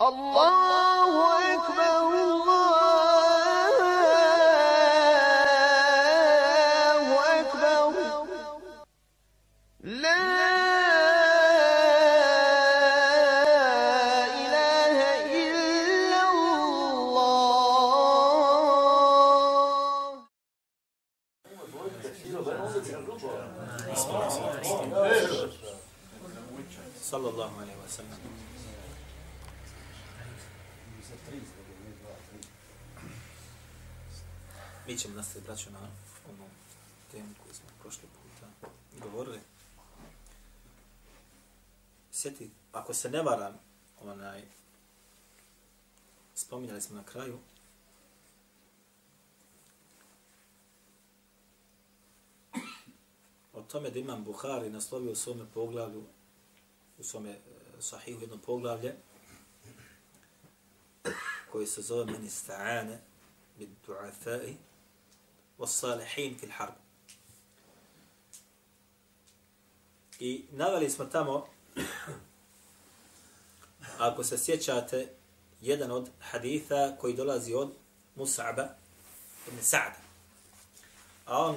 الله se ne varam, onaj, spominjali smo na kraju, o tome da imam Buhari naslovio u svome poglavlju, u svome e, sahihu jedno poglavlje, koji se zove meni sta'ane bid du'afai والصالحين في الحرب. I naveli smo tamo ako se sjećate, jedan od haditha koji dolazi od Mus'aba ibn Sa'da. A on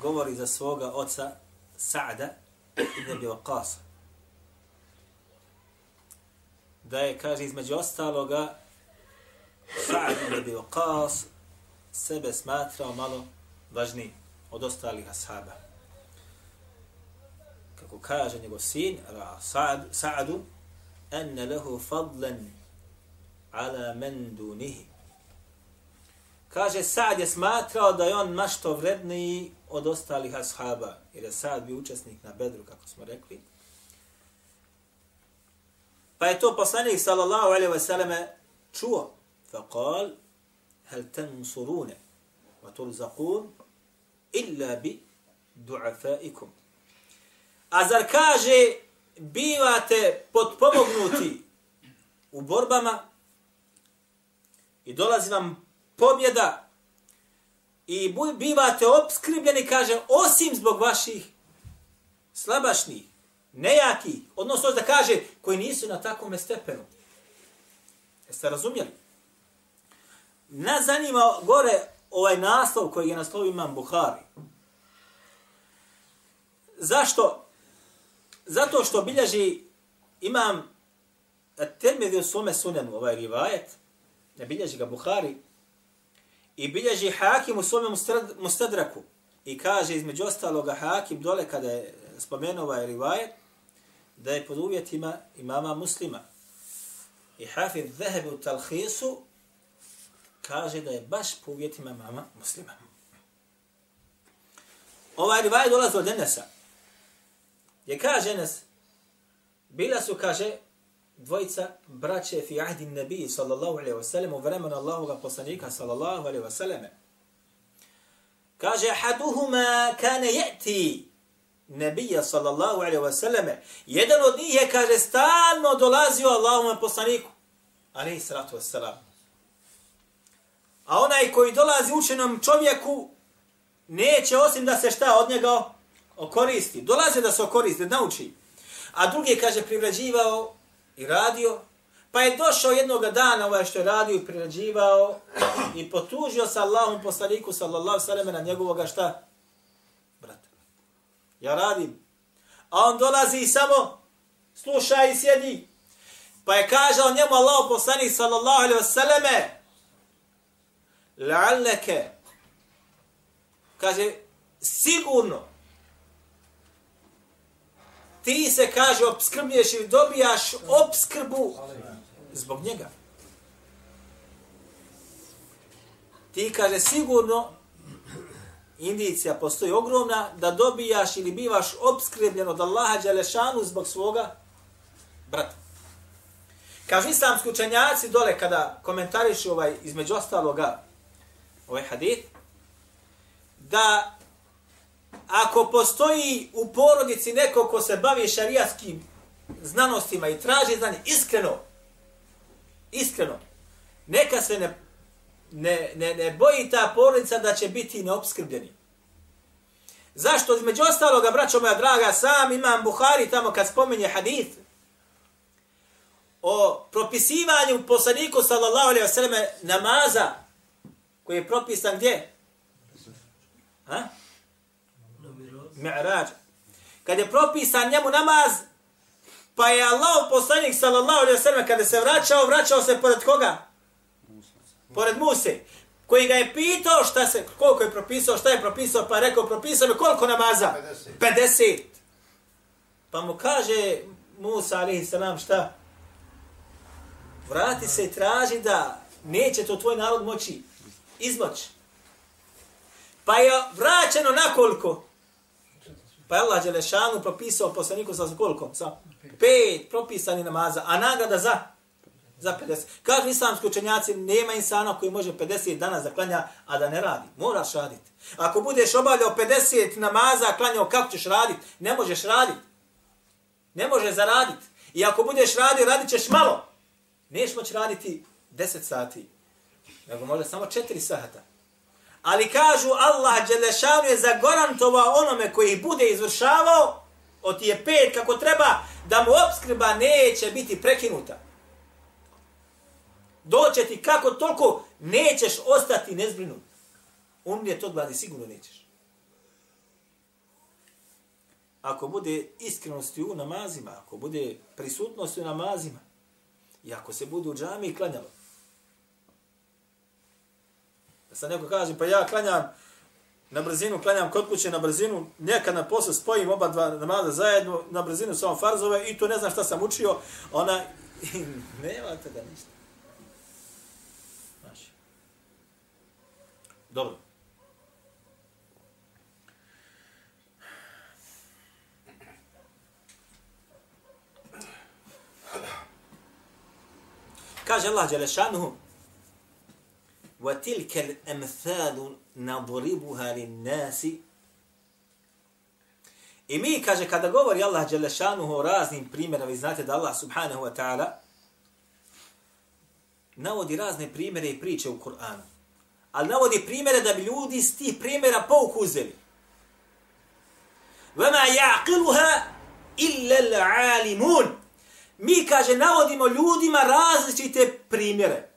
govori za svoga oca Sa'da ibn Abi Waqasa. Da je, kaže, između ostaloga, Sa'd ibn Abi Waqas sebe smatrao malo važni od ostalih ashaba. Kako kaže njegov sin, Sa'adu, enne lehu fadlen ala men dunihi. Kaže, Sa'ad je smatrao da je on mašto vredniji od ostalih ashaba, jer je Sa'ad bio učesnik na bedru, kako smo rekli. Pa je to poslanik, sallallahu alaihi wa sallame, čuo. Fa hel tensurune, wa tulzakun, illa bi du'afaikum. A zar kaže, bivate podpomognuti u borbama i dolazi vam pobjeda i bivate obskribljeni, kaže, osim zbog vaših slabašnih, nejakih, odnosno da kaže, koji nisu na takvom stepenu. Jeste razumjeli? Nas zanima gore ovaj naslov koji je naslov imam Buhari. Zašto? Zato što bilježi imam Tirmidhi u svome sunenu, ovaj rivajet, ne bilježi ga Buhari, i bilježi Hakim u svome mustadraku, i kaže između ostaloga Hakim dole kada je spomenuo ovaj rivajet, da je pod uvjetima imama muslima. I Hafid Zahebi u Talhisu kaže da je baš po uvjetima mama muslima. Ovaj rivaj dolazi od Enesa, Je kaže Enes, bila su, kaže, dvojica braće fi ahdi nebiji sallallahu alaihi wa sallam u vremenu Allahoga poslanika sallallahu alaihi wa sallam. Kaže, haduhuma kane je'ti nabija sallallahu alaihi wa sallam. Jedan od njih je, kaže, stalno dolazio Allahom poslaniku alaihi sallatu wa sallam. A onaj koji dolazi učenom čovjeku neće osim da se šta od njega okoristi. Dolaze da se okoristi, da nauči. A drugi kaže privrađivao i radio. Pa je došao jednog dana ovaj što je radio i privrađivao i potužio sa Allahom poslaniku sallallahu sallam na njegovoga šta? Brata. Ja radim. A on dolazi i samo sluša i sjedi. Pa je kažao njemu Allah poslanik sallallahu alaihi wasallam la'alleke kaže sigurno ti se kaže obskrblješ ili dobijaš obskrbu zbog njega. Ti kaže sigurno indicija postoji ogromna da dobijaš ili bivaš obskrbljen od Allaha Đalešanu zbog svoga brata. Kažu islamski učenjaci dole kada komentarišu ovaj između ostaloga ovaj hadith, da ako postoji u porodici neko ko se bavi šarijatskim znanostima i traži znanje, iskreno, iskreno, neka se ne, ne, ne, ne boji ta porodica da će biti neobskrbljeni. Zašto? Između ostaloga, braćo moja draga, sam imam Buhari tamo kad spominje hadith, o propisivanju poslaniku sallallahu alaihi wa sallam namaza koji je propisan gdje? Ha? Mi'rađ. Kad je propisan njemu namaz, pa je Allah poslanik sallallahu alaihi wa sallam kada se vraćao, vraćao se pored koga? Pored Muse. Koji ga je pitao šta se, koliko je propisao, šta je propisao, pa je rekao propisao mi koliko namaza? 50. 50. Pa mu kaže Musa alaihi sallam šta? Vrati se i traži da neće to tvoj narod moći izmoć. Pa je vraćeno na koliko? Pa je Allah Đelešanu propisao poslaniku sa koliko? Sa pet propisani namaza, a nagrada za? Za 50. Kažu islamski učenjaci, nema insana koji može 50 dana zaklanja, a da ne radi. Moraš raditi. Ako budeš obavljao 50 namaza, klanjao, kako ćeš raditi? Ne možeš raditi. Ne može zaraditi. I ako budeš radio, radit ćeš malo. Neš moći raditi 10 sati. Nego može samo 4 sata. Ali kažu Allah Đelešanu je zagorantovao onome koji bude izvršavao, od je pet kako treba, da mu obskrba neće biti prekinuta. Doće ti kako toliko, nećeš ostati nezbrinut. On je to gladi, sigurno nećeš. Ako bude iskrenosti u namazima, ako bude prisutnosti u namazima, i ako se bude u džami klanjalo, Da sad neko kaže, pa ja klanjam na brzinu, klanjam kod kuće na brzinu, nekad na poslu spojim oba dva namaza zajedno, na brzinu samo farzove i to ne znam šta sam učio, ona, nema toga ništa. Znači. Dobro. Kaže Allah Đelešanuhu, وتلك الأمثال نضربها للناس I mi, kaže, kada govori Allah Đelešanuhu o raznim primjerama, vi znate da Allah subhanahu wa ta'ala navodi razne primjere i priče u Kur'anu. Ali navodi primjere da bi ljudi iz tih primjera pouku uzeli. وَمَا يَعْقِلُهَا إِلَّا الْعَالِمُونَ Mi, kaže, navodimo ljudima različite primjere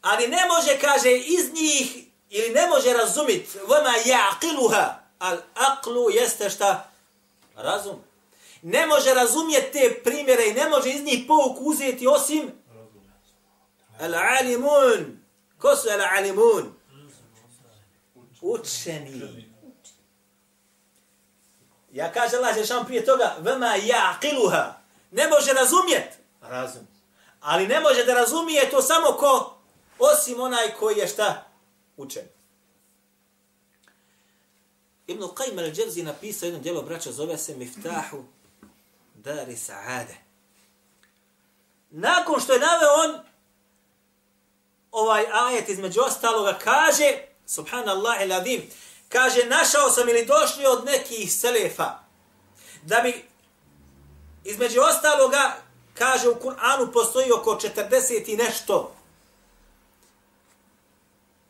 ali ne može, kaže, iz njih, ili ne može razumit, vama jaqiluha, al aqlu jeste šta? Razum. Ne može razumjeti te primjere i ne može iz njih pouk uzeti osim al alimun. Ko su al alimun? Učeni. Ja kaže Allah Žešan prije toga, vama jaqiluha. Ne može razumjet. Razum. Ali ne može da razumije to samo ko Osim onaj koji je šta? Učen. Ibn Qayyim al-đevzi napisao jedno djelo braća, zove se Miftahu Dari Sa'ade. Nakon što je naveo on ovaj ajet između ostaloga kaže, subhanallah il adim, kaže, našao sam ili došli od nekih selefa, da bi između ostaloga, kaže, u Kur'anu postoji oko 40 i nešto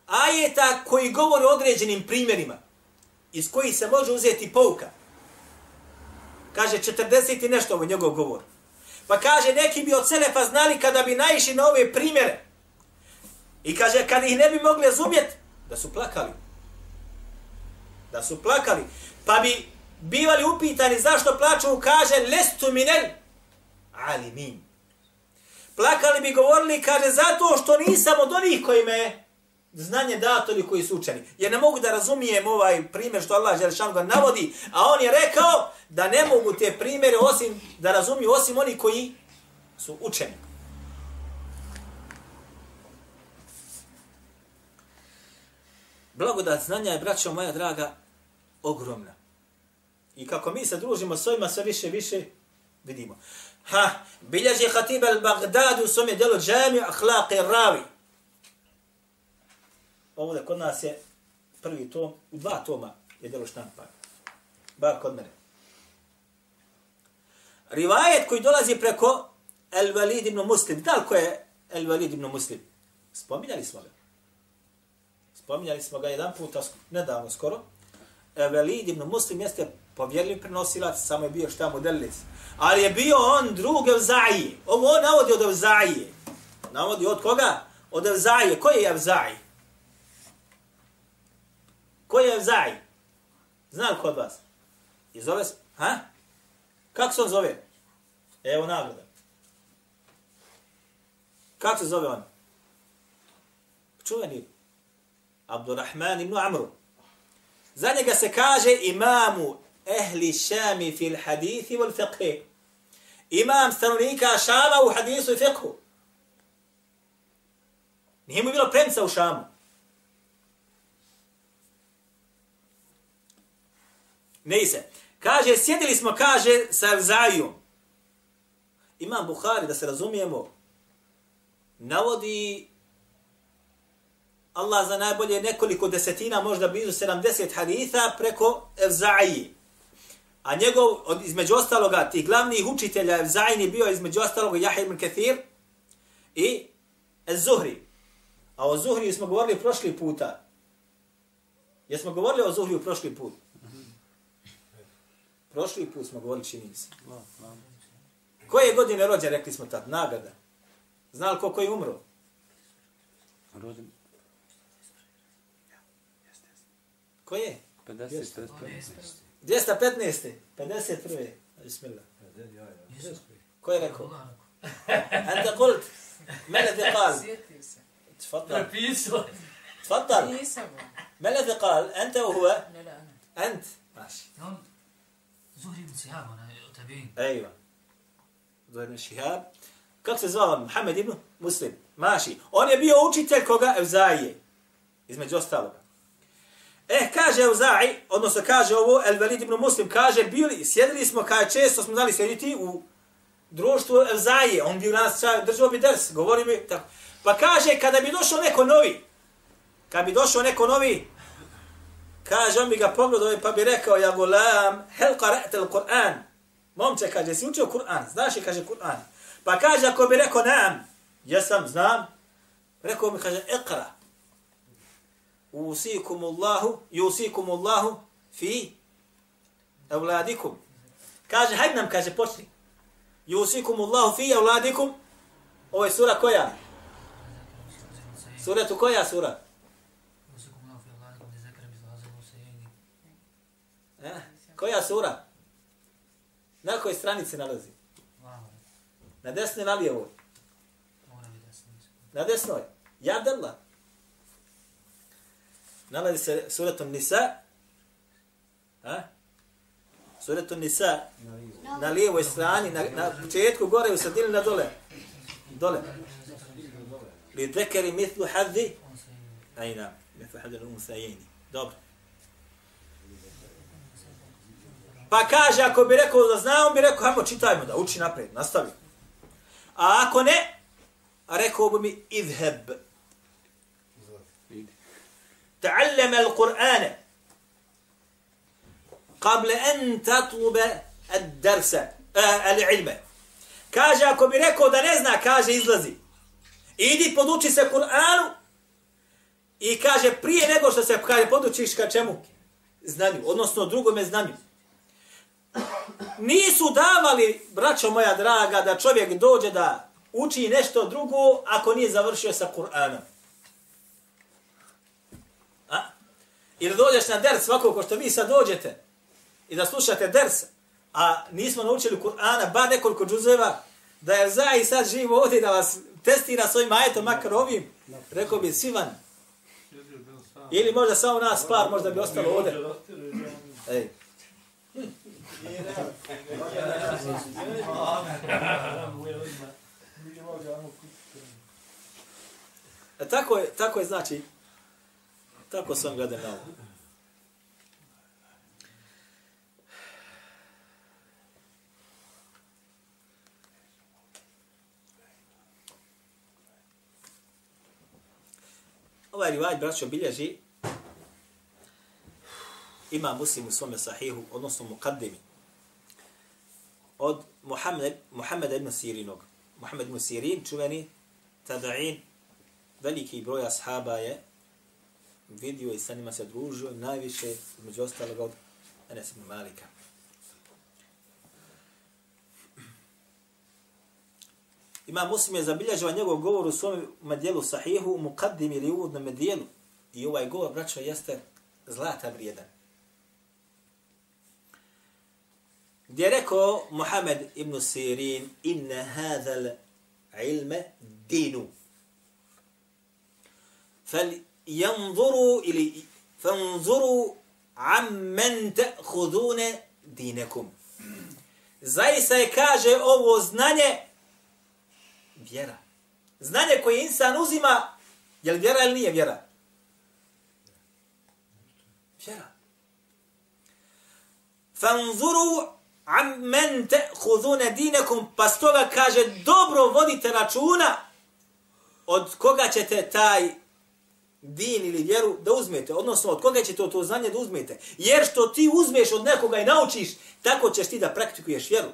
ajeta koji govori o određenim primjerima, iz kojih se može uzeti pouka. Kaže 40 i nešto ovo njegov govor. Pa kaže neki bi od Selefa znali kada bi naišli na ove primjere. I kaže kada ih ne bi mogli razumjeti, da su plakali. Da su plakali. Pa bi bivali upitani zašto plaću, kaže lestu minel ali min. Plakali bi govorili, kaže, zato što nisam od onih koji me znanje dato ili koji su učeni. Jer ne mogu da razumijem ovaj primjer što Allah Želešan ga navodi, a on je rekao da ne mogu te primjere osim da razumiju osim oni koji su učeni. Blagodat znanja je, braćo moja draga, ogromna. I kako mi se družimo s ovima, sve više više vidimo. Ha, bilježi Hatib al-Baghdadu u svome djelu džami ahlaqi ravi ovdje kod nas je prvi tom, u dva toma je delo štampa. Bar kod mene. Rivajet koji dolazi preko El Valid ibn Muslim. Da li ko je El Valid ibn Muslim? Spominjali smo ga. Spominjali smo ga jedan puta, nedavno skoro. El Valid ibn Muslim jeste povjerljiv prenosilac, samo je bio šta modelis. Ali je bio on drug Evzaji. Ovo on navodi od Evzaji. Navodi od koga? Od Evzaji. Koji je Evzaji? Ko je Evzaji? Znam kod vas? I zove se, ha? Kako se on zove? Evo nagrada. Kako se zove on? Čuveni. Abdurrahman ibn Amru. Za njega se kaže imamu ehli šami fil hadithi wal fiqhi. Imam stanovnika šama u hadisu i fiqhu. Nije mu bilo premca u šamu. Neise. Kaže, sjedili smo, kaže, sa Zajom. Imam Buhari, da se razumijemo, navodi Allah za najbolje nekoliko desetina, možda blizu 70 haditha preko Evzaji. A njegov, od, između ostaloga, tih glavnih učitelja Evzajni bio između ostaloga Jahir ibn Kathir i Ez-Zuhri. A o Zuhri smo govorili prošli puta. Jesmo govorili o Zuhri u prošli put? Prošli put smo govorili čini se. Koje godine rođen, rekli smo tad, nagrada. Znali koliko je umro? Rođen Ko je? 50, 215. 51. Bismillah. Ko je rekao? Anta kult. Mene ti kal. Sjetio se. تفضل Prepisao. تفضل Nisam. ما الذي قال انت وهو Ne, ne, ne. انت ماشي On, Zuhri ibn Sihab, onaj, tabin. Ejva. Zuhri ibn Kako se zvao? Mohamed ibn Muslim. Maši. On je bio učitelj koga? Evzaije. Između ostalog. Eh, kaže Evzai, odnosno kaže ovo, El Velid ibn Muslim, kaže, bili, sjedili smo, kaj često smo dali sjediti u društvu Evzaije. On bi u nas držao bi ders, govori bi tako. Pa kaže, kada bi došao neko novi, kada bi došao neko novi, kaže, on bi ga pogledao pa bi rekao, ja gulam, hel qara'te al-Qur'an, momče, kaže, si učio Kur'an, znaš je, kaže, Kur'an. Pa kaže, ako bi rekao, nam, jesam, znam, rekao mi, kaže, iqra, usikum Allahu, yusikum Allahu fi evladikum. Kaže, hajde nam, kaže, počni. Yusikum Allahu fi evladikum. Ovo je sura koja? Sura tu koja sura? Usikum Allah fi Allah, gdje zekre bi zlazilo se jeni. Eh? Koja sura? Na kojoj stranici nalazi? Na desnoj na lijevoj? Na desnoj. Ja dalla. Nalazi se suratul Nisa. A? Suratul Nisa. Na lijevoj strani, na, na početku gore, u sredini na dole. Dole. Li dekeri mitlu haddi. Ajna. Mitlu haddi l-unsajeni. Dobro. Pa kaže, ako bi rekao da zna, on bi rekao, hajmo, čitajmo da uči napred, nastavi. A ako ne, rekao bi mi, idheb. Ta'allem al-Qur'ane. Qable en tatlube ad-darsa, eh, al-ilme. Kaže, ako bi rekao da ne zna, kaže, izlazi. Idi, poduči se Kur'anu. I kaže, prije nego što se kaže, podučiš ka čemu? Znanju, odnosno drugome znanju nisu davali braćo moja draga da čovjek dođe da uči nešto drugo ako nije završio sa Kur'anom A? Ili dođeš na ders svako ko što vi sad dođete i da slušate ders, a nismo naučili Kur'ana, ba nekoliko džuzeva, da je za i sad živo ovdje da vas testira svojim ajetom, makar ovim, rekao bi Sivan. Ili možda samo nas par, možda bi ostalo ovdje. Ej. E, tako je, tako je znači, tako sam gledam na ovo. Ovaj rivaj, braćo, bilježi ima muslim u svome sahihu, odnosno mukaddimi, od Muhammed, Muhammeda ibn Sirinog. Muhammed ibn Sirin, čuveni tada'in, veliki broj ashaba je vidio i sa njima se družio, najviše, među ostalog, od Enes ibn Malika. Ima muslim je zabilježava njegov govor u svom medijelu sahihu, muqaddim ili uvodnom medijelu. I ovaj govor, braćo, jeste zlata vrijedan. Gdje je rekao Muhammed ibn Sirin, inne hadhal ilme dinu. Fal yanzuru ili fanzuru ammen ta'khudune dinekum. Zaista je kaže ovo znanje vjera. Znanje koje insan uzima, je li vjera ili nije vjera? Vjera. Fanzuru ammen ta'khudune dinekum, pa stoga kaže dobro vodite računa od koga ćete taj din ili vjeru da uzmete, odnosno od koga ćete to znanje da uzmete. Jer što ti uzmeš od nekoga i naučiš, tako ćeš ti da praktikuješ vjeru.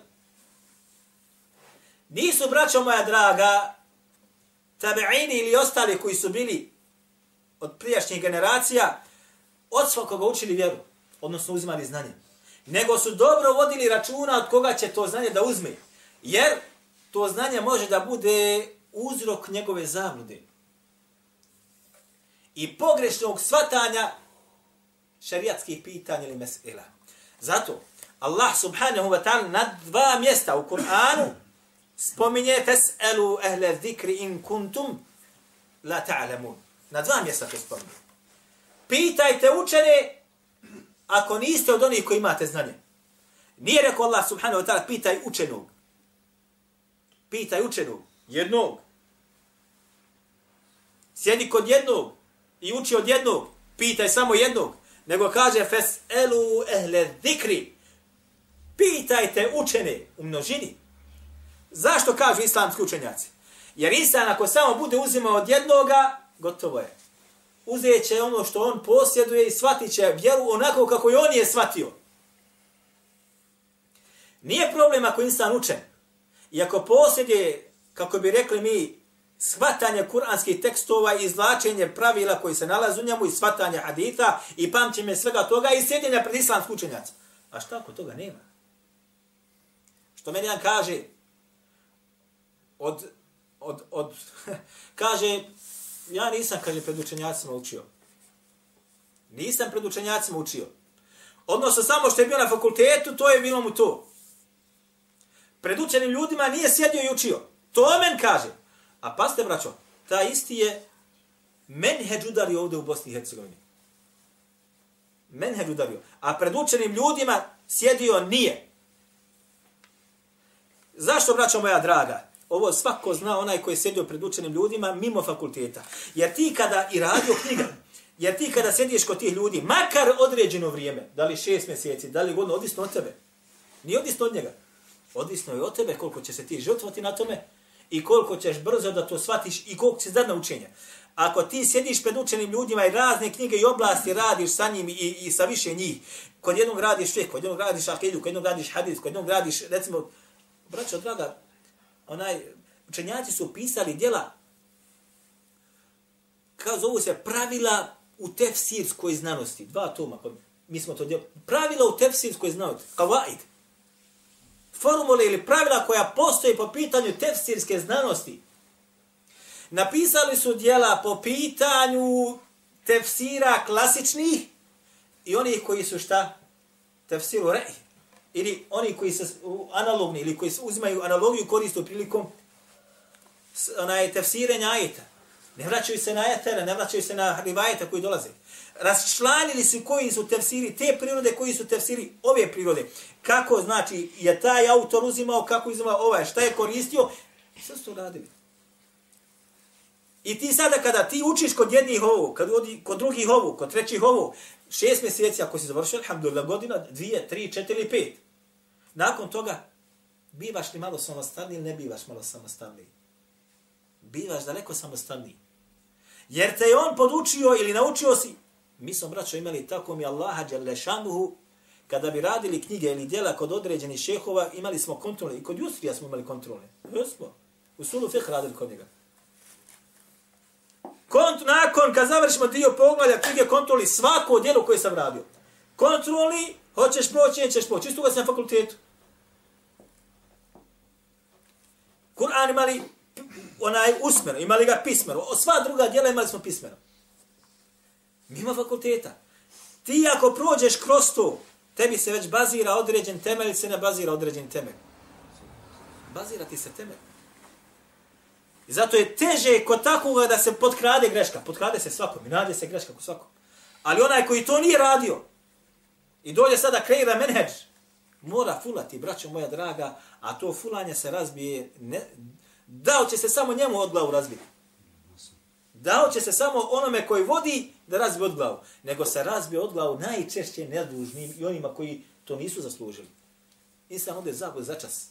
Nisu, braćo moja draga, tabeini ili ostali koji su bili od prijašnjih generacija, od svakoga učili vjeru, odnosno uzimali znanje. Nego su dobro vodili računa od koga će to znanje da uzme. Jer to znanje može da bude uzrok njegove zablude i pogrešnog svatanja šariatskih pitanja ili mesela. Zato Allah subhanahu wa ta'ala na dva mjesta u Kur'anu spominje tes'elu ehle zikri in kuntum la ta'lamun. Na dva mjesta to spominje. Pitajte učene ako niste od onih koji imate znanje. Nije rekao Allah subhanahu wa ta'ala pitaj učenog. Pitaj učenog. Jednog. Sjedi kod jednog i uči od jednog, pitaj samo jednog, nego kaže fes elu ehle zikri. Pitajte učene u množini. Zašto kažu islamski učenjaci? Jer insan ako samo bude uzimao od jednoga, gotovo je. Uzet će ono što on posjeduje i shvatit će vjeru onako kako i on je shvatio. Nije problem ako insan učen. I ako posjeduje, kako bi rekli mi, shvatanje kuranskih tekstova i izvlačenje pravila koji se nalaze u njemu i shvatanje hadita i pamćenje svega toga i sjedinja pred islamsku učenjaca. A šta ako toga nema? Što meni jedan kaže, od, od, od, kaže, ja nisam, kaže, pred učenjacima učio. Nisam pred učenjacima učio. Odnosno, samo što je bio na fakultetu, to je bilo mu to. Pred učenim ljudima nije sjedio i učio. To men kaže. A paste, braćo, ta isti je menheđ udario ovdje u Bosni i Hercegovini. Menheđ udario. A pred učenim ljudima sjedio nije. Zašto, braćo moja draga? Ovo svako zna onaj koji je sjedio pred učenim ljudima mimo fakulteta. Jer ti kada i radio knjiga, jer ti kada sjediš kod tih ljudi, makar određeno vrijeme, da li šest mjeseci, da li godno, odisno od tebe. Nije odisno od njega. Odisno je od tebe koliko će se ti žrtvati na tome, i koliko ćeš brzo da to shvatiš i koliko ćeš zadna učenja. Ako ti sjediš pred učenim ljudima i razne knjige i oblasti radiš sa njim i, i sa više njih, kod jednog radiš fik, kod jednog radiš akidu, kod jednog radiš hadis, kod jednog radiš, recimo, braćo, draga, onaj, učenjaci su pisali djela, kao zovu se pravila u tefsirskoj znanosti, dva toma, pa mi smo to djelo. pravila u tefsirskoj znanosti, kavaid. formule ili pravila koja postoje po pitanju tefsirske znanosti. Napisali su djela po pitanju tefsira klasičnih i onih koji su šta? Tefsiru rej. Ili oni koji su analogni ili koji uzimaju analogiju koristu prilikom onaj, tefsirenja ajeta. Ne vraćaju se na ajetere, ne vraćaju se na rivajeta koji dolaze Rasčlanili su koji su tefsiri te prirode, koji su tefsiri ove prirode. Kako znači je taj autor uzimao, kako uzimao ovaj, šta je koristio, sve su to radili. I ti sada kada ti učiš kod jednih ovo, kad odi, kod drugih ovo, kod trećih ovo, šest mjeseci ako si završio, alhamdulillah, godina, dvije, tri, četiri ili pet. Nakon toga, bivaš li malo samostalniji ili ne bivaš malo samostalniji? Bivaš daleko samostalniji. Jer te je on podučio ili naučio si Mi smo, braćo, imali tako mi Allaha Đalešanuhu, kada bi radili knjige ili djela kod određenih šehova, imali smo kontrole. I kod Jusrija smo imali kontrole. Jesmo. U sulu fiqh radili kod njega. Kont, nakon, kad završimo dio poglavlja knjige kontroli svako djelo koje sam radio. Kontroli, hoćeš proći, nećeš proći. Isto ga sam na fakultetu. Kur'an imali onaj usmeno, imali ga pismeno. O, sva druga djela imali smo pismeno. Mimo fakulteta. Ti ako prođeš kroz to, tebi se već bazira određen temelj, se ne bazira određen temelj. Bazira ti se temelj. I zato je teže kod takvoga da se potkrade greška. Potkrade se svakom i nađe se greška kod svakom. Ali onaj koji to nije radio i dođe sada kreira menheđ, mora fulati, braćo moja draga, a to fulanje se razbije, ne, dao će se samo njemu od glavu razbiti. Dao će se samo onome koji vodi da razbije od glavu. Nego se razbije od glavu najčešće nedužnim i onima koji to nisu zaslužili. Insan ode zabud za čas.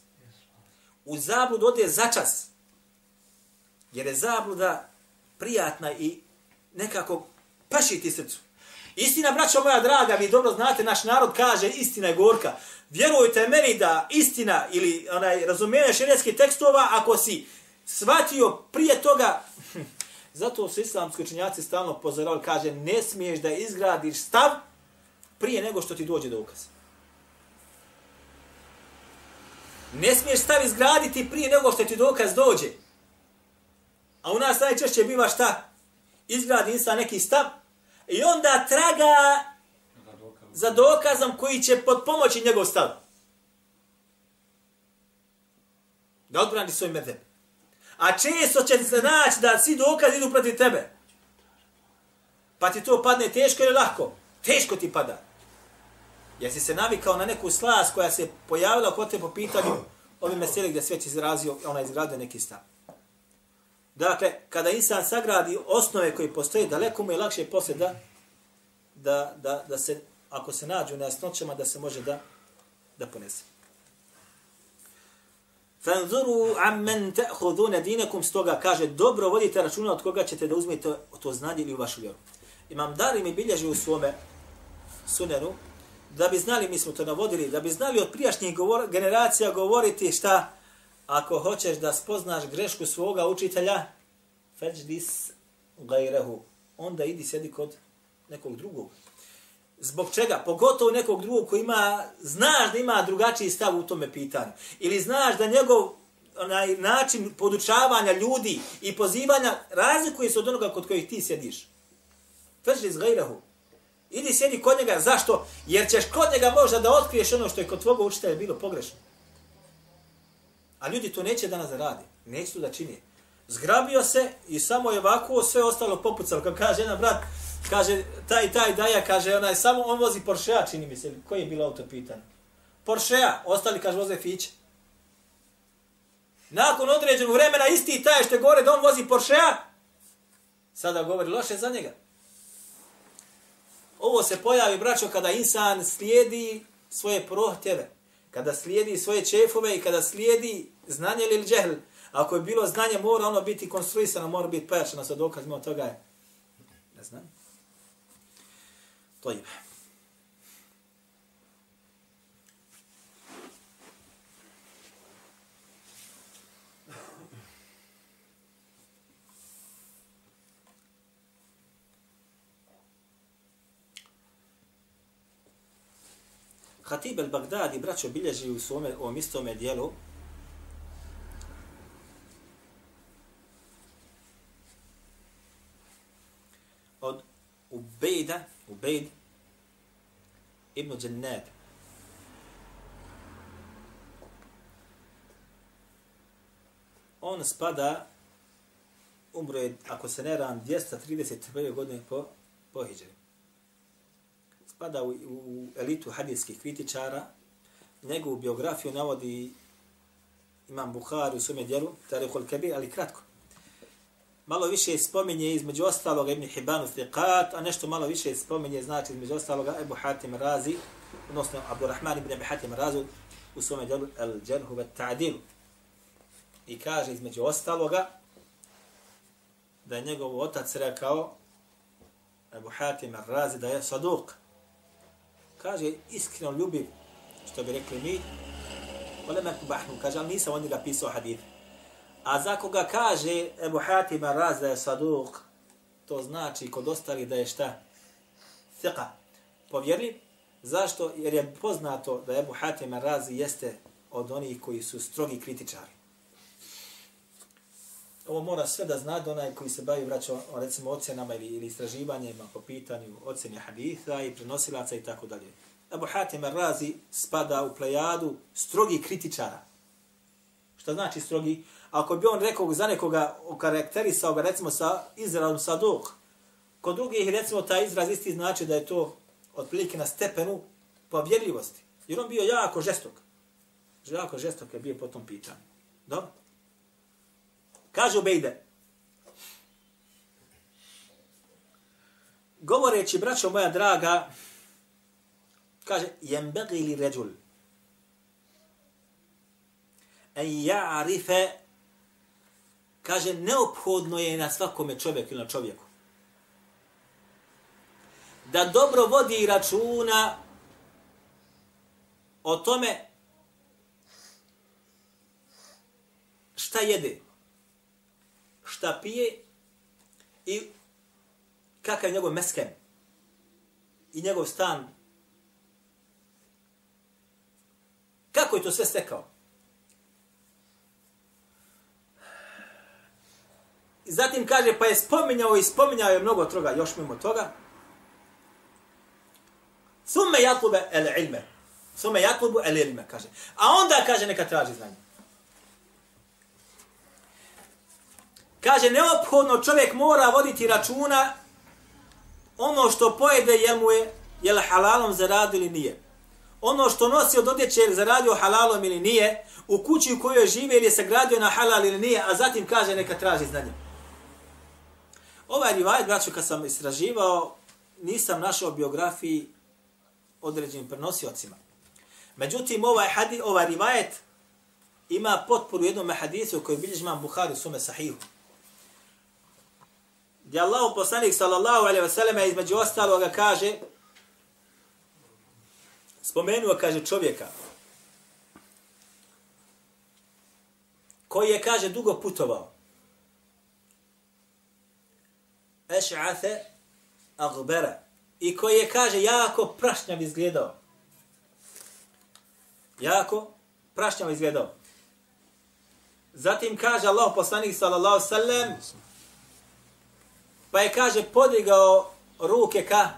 U zablud ode za čas. Jer je zabluda prijatna i nekako paši ti srcu. Istina, braćo moja draga, vi dobro znate, naš narod kaže istina je gorka. Vjerujte meni da istina ili onaj razumijenje širijetskih tekstova, ako si shvatio prije toga, hm, zato su islamski učenjaci stalno pozorali, kaže, ne smiješ da izgradiš stav prije nego što ti dođe do ukaza. Ne smiješ stav izgraditi prije nego što ti dokaz dođe. A u nas najčešće biva šta? Izgradi insan neki stav i onda traga za dokazom koji će pod pomoći njegov stav. Da odbrani svoj medem. A često će se naći da svi dokazi idu protiv tebe. Pa ti to padne teško ili lahko? Teško ti pada. Jer si se navikao na neku slas koja se pojavila kod te po pitanju ove mesele gdje sve izrazio, ona izgradio neki stav. Dakle, kada insan sagradi osnove koje postoje, daleko mu je lakše posle da, da, da, da se, ako se nađu na jasnoćama, da se može da, da ponese. Fanzuru ammen ta'khuduna dinakum stoga kaže dobro vodite računa od koga ćete da uzmete to znanje ili u vašu vjeru. Imam Dari mi bilježi u svome sunenu da bi znali, mi smo to navodili, da bi znali od prijašnjih govor, generacija govoriti šta ako hoćeš da spoznaš grešku svoga učitelja, feđdis gajrehu, onda idi sedi kod nekog drugog. Zbog čega? Pogotovo nekog drugog koji ima, znaš da ima drugačiji stav u tome pitanju. Ili znaš da njegov onaj način podučavanja ljudi i pozivanja razlikuje se od onoga kod kojih ti sjediš. Feđdis gajrehu. Idi sjedi kod njega. Zašto? Jer ćeš kod njega možda da otkriješ ono što je kod tvoga učitelja bilo pogrešno. A ljudi to neće danas da radi. Neće to da čini. Zgrabio se i samo je ovako sve ostalo popucalo. Kao kaže jedan brat, kaže taj taj daja, kaže onaj, samo on vozi Porschea, čini mi se. Koji je bilo auto pitan? Porschea, ostali kaže voze Fiće. Nakon određenog vremena isti taj što gore da on vozi Porschea, sada govori loše za njega. Ovo se pojavi, braćo, kada insan slijedi svoje prohtjeve, kada slijedi svoje čefove i kada slijedi znanje ili džehl. Ako je bilo znanje, mora ono biti konstruisano, mora biti pojačano sa dokazima od toga je. Ne znam. To je. Hatib el-Baghdadi, braćo, bilježi u svome, ovom istome dijelu, od Ubejda, Ubejd, ibn Džennad. On spada, umro je, ako se ne ram, 231. godine po, po Hidžari spada u, u elitu hadijskih kritičara. Njegovu biografiju navodi imam Bukhari u svome djelu, Tarihul Kabir, ali kratko. Malo više spominje između ostaloga Ibn Hibanu Thiqat, a nešto malo više spominje znači između ostaloga Ebu Hatim Razi, odnosno Abdurrahman ibn Ebu Hatim Razu u svome djelu El Džerhu Bet Ta'dilu. I kaže između ostaloga da je njegov otac rekao Ebu Hatim Razi da je saduk, kaže iskreno ljubiv, što bi rekli mi, ole kubahnu, kaže, ali nisam on njega pisao hadith. A za koga kaže Ebu Hatima raz da je saduk, to znači kod ostali da je šta? Fiqa. Povjerli? Zašto? Jer je poznato da Ebu Hatima razi jeste od onih koji su strogi kritičari. ovo mora sve da zna onaj koji se bavi vraća o recimo ocenama ili, ili istraživanjima po pitanju ocjene haditha i prenosilaca i tako dalje. Abu Hatim Razi spada u plejadu strogi kritičara. Šta znači strogi? Ako bi on rekao za nekoga okarakterisao ga recimo sa izrazom saduk, kod drugih recimo taj izraz isti znači da je to otprilike na stepenu povjerljivosti. Jer on bio jako žestok. Jako žestok je bio po tom pitanju. Dobro? Kaže Ubejde, govoreći, braćo moja draga, kaže, jembegi li ređul, en ja'rife, kaže, neophodno je na svakome čovjeku ili na čovjeku, da dobro vodi računa o tome šta jede, šta pije i kakav je njegov mesken i njegov stan. Kako je to sve stekao? Zatim kaže, pa je spominjao i spominjao je mnogo toga, još mimo toga. Summe jatlube el ilme. Summe jatlubu el ilme, kaže. A onda kaže, neka traži znanje. Kaže, neophodno čovjek mora voditi računa ono što pojede je mu je, je li halalom zaradio ili nije. Ono što nosi od odjeće je li zaradio halalom ili nije, u kući u kojoj žive ili je sagradio na halal ili nije, a zatim kaže neka traži znanje. Ovaj rivajet, braću, kad sam istraživao, nisam našao biografiji određenim prenosiocima. Međutim, ovaj, hadi, ovaj rivajet ima potporu jednom hadisu koji bilježi imam Buhari u sume sahihu gdje Allah poslanik sallallahu alaihi wasallam između ostaloga kaže, spomenuo, kaže čovjeka, koji je, kaže, dugo putovao. Eš'athe agbera. I koji je, kaže, jako prašnjav izgledao. Jako prašnjav izgledao. Zatim kaže Allah poslanik sallallahu sallam, Pa je, kaže, podigao ruke ka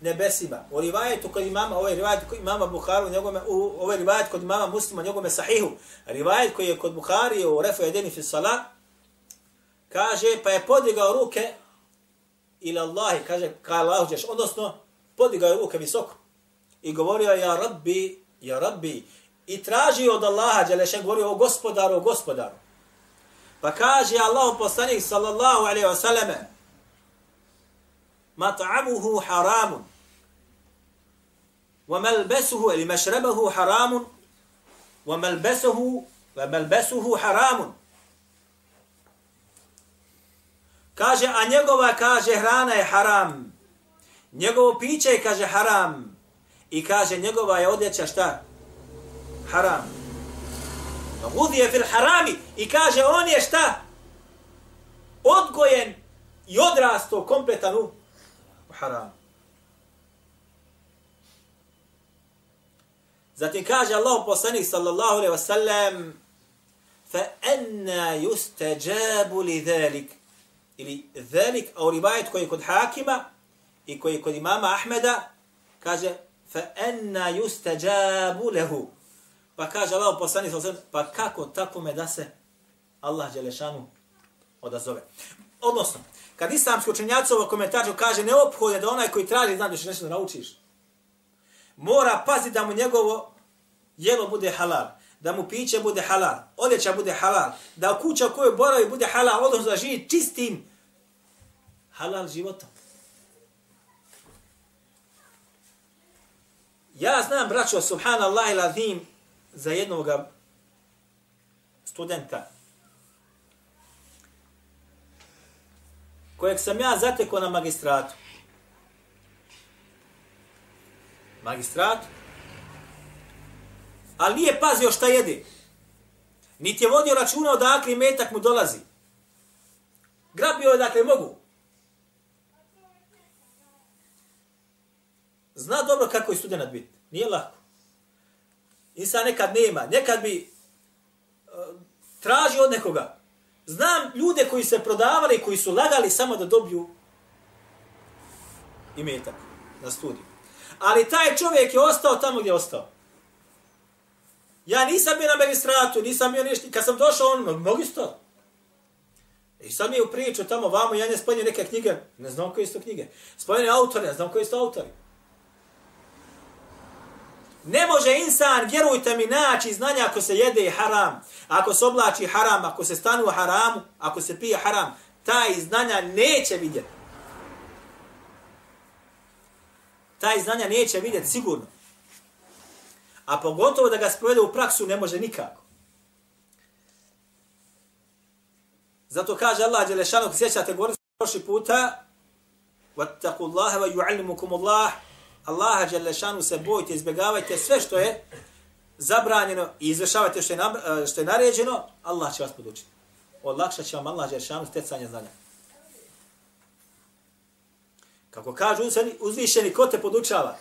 nebesima. U rivajetu kod imama, ovaj rivajet kod imama Bukharu, njegome, u ovaj rivajet kod imama muslima, njegome sahihu, rivajet koji je kod Bukhari u refu jedini fi salat, kaže, pa je podigao ruke ila Allahi, kaže, ka Allahu ćeš, odnosno, podigao je ruke visoko. I govorio, ja rabbi, ja rabbi, i tražio od Allaha, Đelešen, govorio o gospodaru, o gospodaru. Pa kaže Allah poslanik sallallahu alaihi wa sallame, مطعمه حرام وملبسه ili مشربه حرام وملبسه وملبسه حرام kaže a njegova kaže hrana je haram. Njegovo piće je kaže haram. I kaže njegova je odjeća šta? Haram. Gudi je fil harami. I kaže on je šta? Odgojen i odrasto kompletan u haram. Zatim kaže Allah poslanik sallallahu alaihi wa sallam fa anna yustajabu li dhalik ili dhalik au rivajet koji je kod hakima i koji je kod imama Ahmeda kaže fa anna yustajabu lahu pa kaže Allah poslanik sallallahu pa kako tako me da se Allah Đelešanu odazove. Odnosno, kad islamski učenjaci ovo komentarju kaže neophodno da onaj koji traži znam da će nešto da naučiš, mora paziti da mu njegovo jelo bude halal, da mu piće bude halal, odjeća bude halal, da kuća u kojoj boravi bude halal, odnosno da živi čistim halal životom. Ja znam, braćo, subhanallah i lazim, za jednog studenta, kojeg sam ja zatekao na magistratu. Magistratu? Ali nije pazio šta jede. Niti je vodio računa odakle metak mu dolazi. Grabio je dakle mogu. Zna dobro kako je student biti. Nije lako. Insan nekad nema. Nekad bi e, uh, traži od nekoga. Znam ljude koji se prodavali, koji su lagali samo da dobiju imetak na studiju. Ali taj čovjek je ostao tamo gdje je ostao. Ja nisam bio na magistratu, nisam bio ništa. Kad sam došao, on, mogu isto. I sad mi je u priču tamo, vamo, ja ne spomnio neke knjige, ne znam koje su to knjige. Spomnio autore, ne znam koji su to autori. Ne može insan, vjerujte mi, naći znanja ako se jede haram, ako se oblači haram, ako se stanu haramu, ako se pije haram, taj znanja neće vidjeti. Taj znanja neće vidjeti sigurno. A pogotovo da ga sprovede u praksu ne može nikako. Zato kaže Allah Đelešanu, ko sjećate, govorili prošli puta, وَاتَّقُوا اللَّهَ وَيُعَلِّمُكُمُ اللَّهِ Allaha Đelešanu se bojite, izbjegavajte sve što je zabranjeno i izvršavajte što je, nam, e, što je naređeno, Allah će vas podučiti. Olakšat će vam Allah Đelešanu stecanje znanja. Kako kažu uzvišeni, ko te podučava?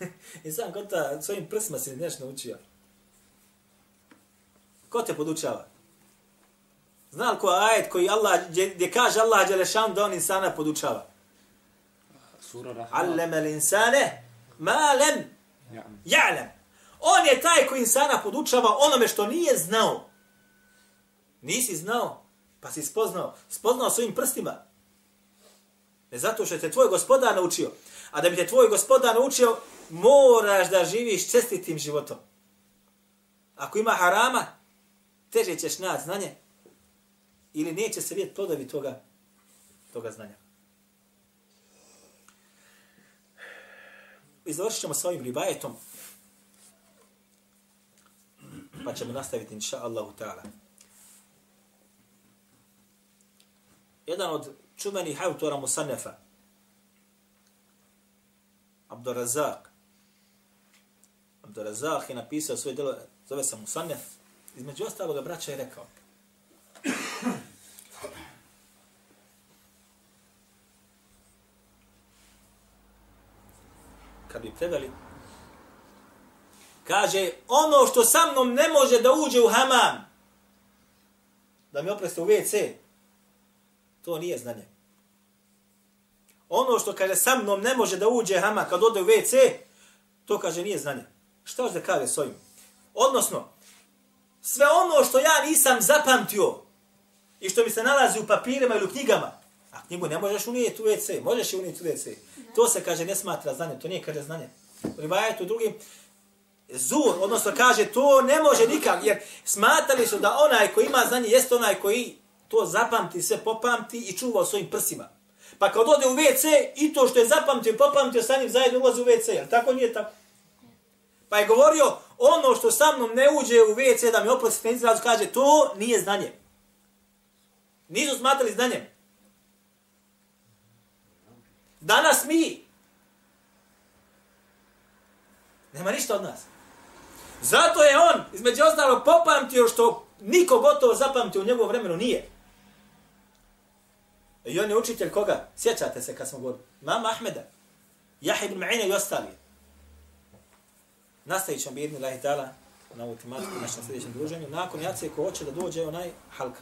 I sam kod ta svojim prsima si nešto naučio. Ko te podučava? Zna li ko ajet koji Allah, gdje kaže Allah Đelešanu da on insana podučava? Sura Rahman. Allama l'insane ma lam ya'lam. On je taj koji insana podučava onome što nije znao. Nisi znao, pa si spoznao. Spoznao svojim prstima. Ne zato što te tvoj gospodar naučio. A da bi te tvoj gospodar naučio, moraš da živiš čestitim životom. Ako ima harama, teže ćeš naći znanje. Ili neće se vidjeti plodovi toga, toga znanja. I završit ćemo s ovim ribajetom. Pa ćemo nastaviti, inša Allahu ta'ala. Jedan od čuvenih autora Musanefa, Abdurazak. Abdurazak je napisao svoje delo, zove se Musanef, Između ostaloga braća je rekao, kad bi preveli, kaže, ono što sa mnom ne može da uđe u hamam, da mi opreste u WC, to nije znanje. Ono što kaže sa mnom ne može da uđe hama kad ode u WC, to kaže nije znanje. Šta hoće da kaže s ovim? Odnosno, sve ono što ja nisam zapamtio i što mi se nalazi u papirima ili u knjigama, a knjigu ne možeš unijeti u WC, možeš je unijeti u WC. To se kaže ne smatra znanje, to nije kaže znanje. Rivajet u drugim, zur, odnosno kaže to ne može nikak, jer smatrali su da onaj koji ima znanje jeste onaj koji to zapamti, sve popamti i čuva u svojim prsima. Pa kad ode u WC, i to što je zapamtio, popamtio, sa njim zajedno ulazi u WC, jel tako nije tako? Pa je govorio, ono što sa mnom ne uđe u WC, da mi oprostite izraz, kaže, to nije znanje. Nisu smatrali znanjem. Danas mi, nema ništa od nas. Zato je on, između ostalo, popamtio što niko gotovo zapamtio u njegovom vremenu nije. I on je učitelj koga? Sjećate se kad smo govorili. Mama Ahmeda. Jahe ibn Ma'ina i ostali. Nastavit ćemo bi idni lahi ta'ala na ovu tematiku našem sljedećem druženju. Nakon jacije ko hoće da dođe onaj halka.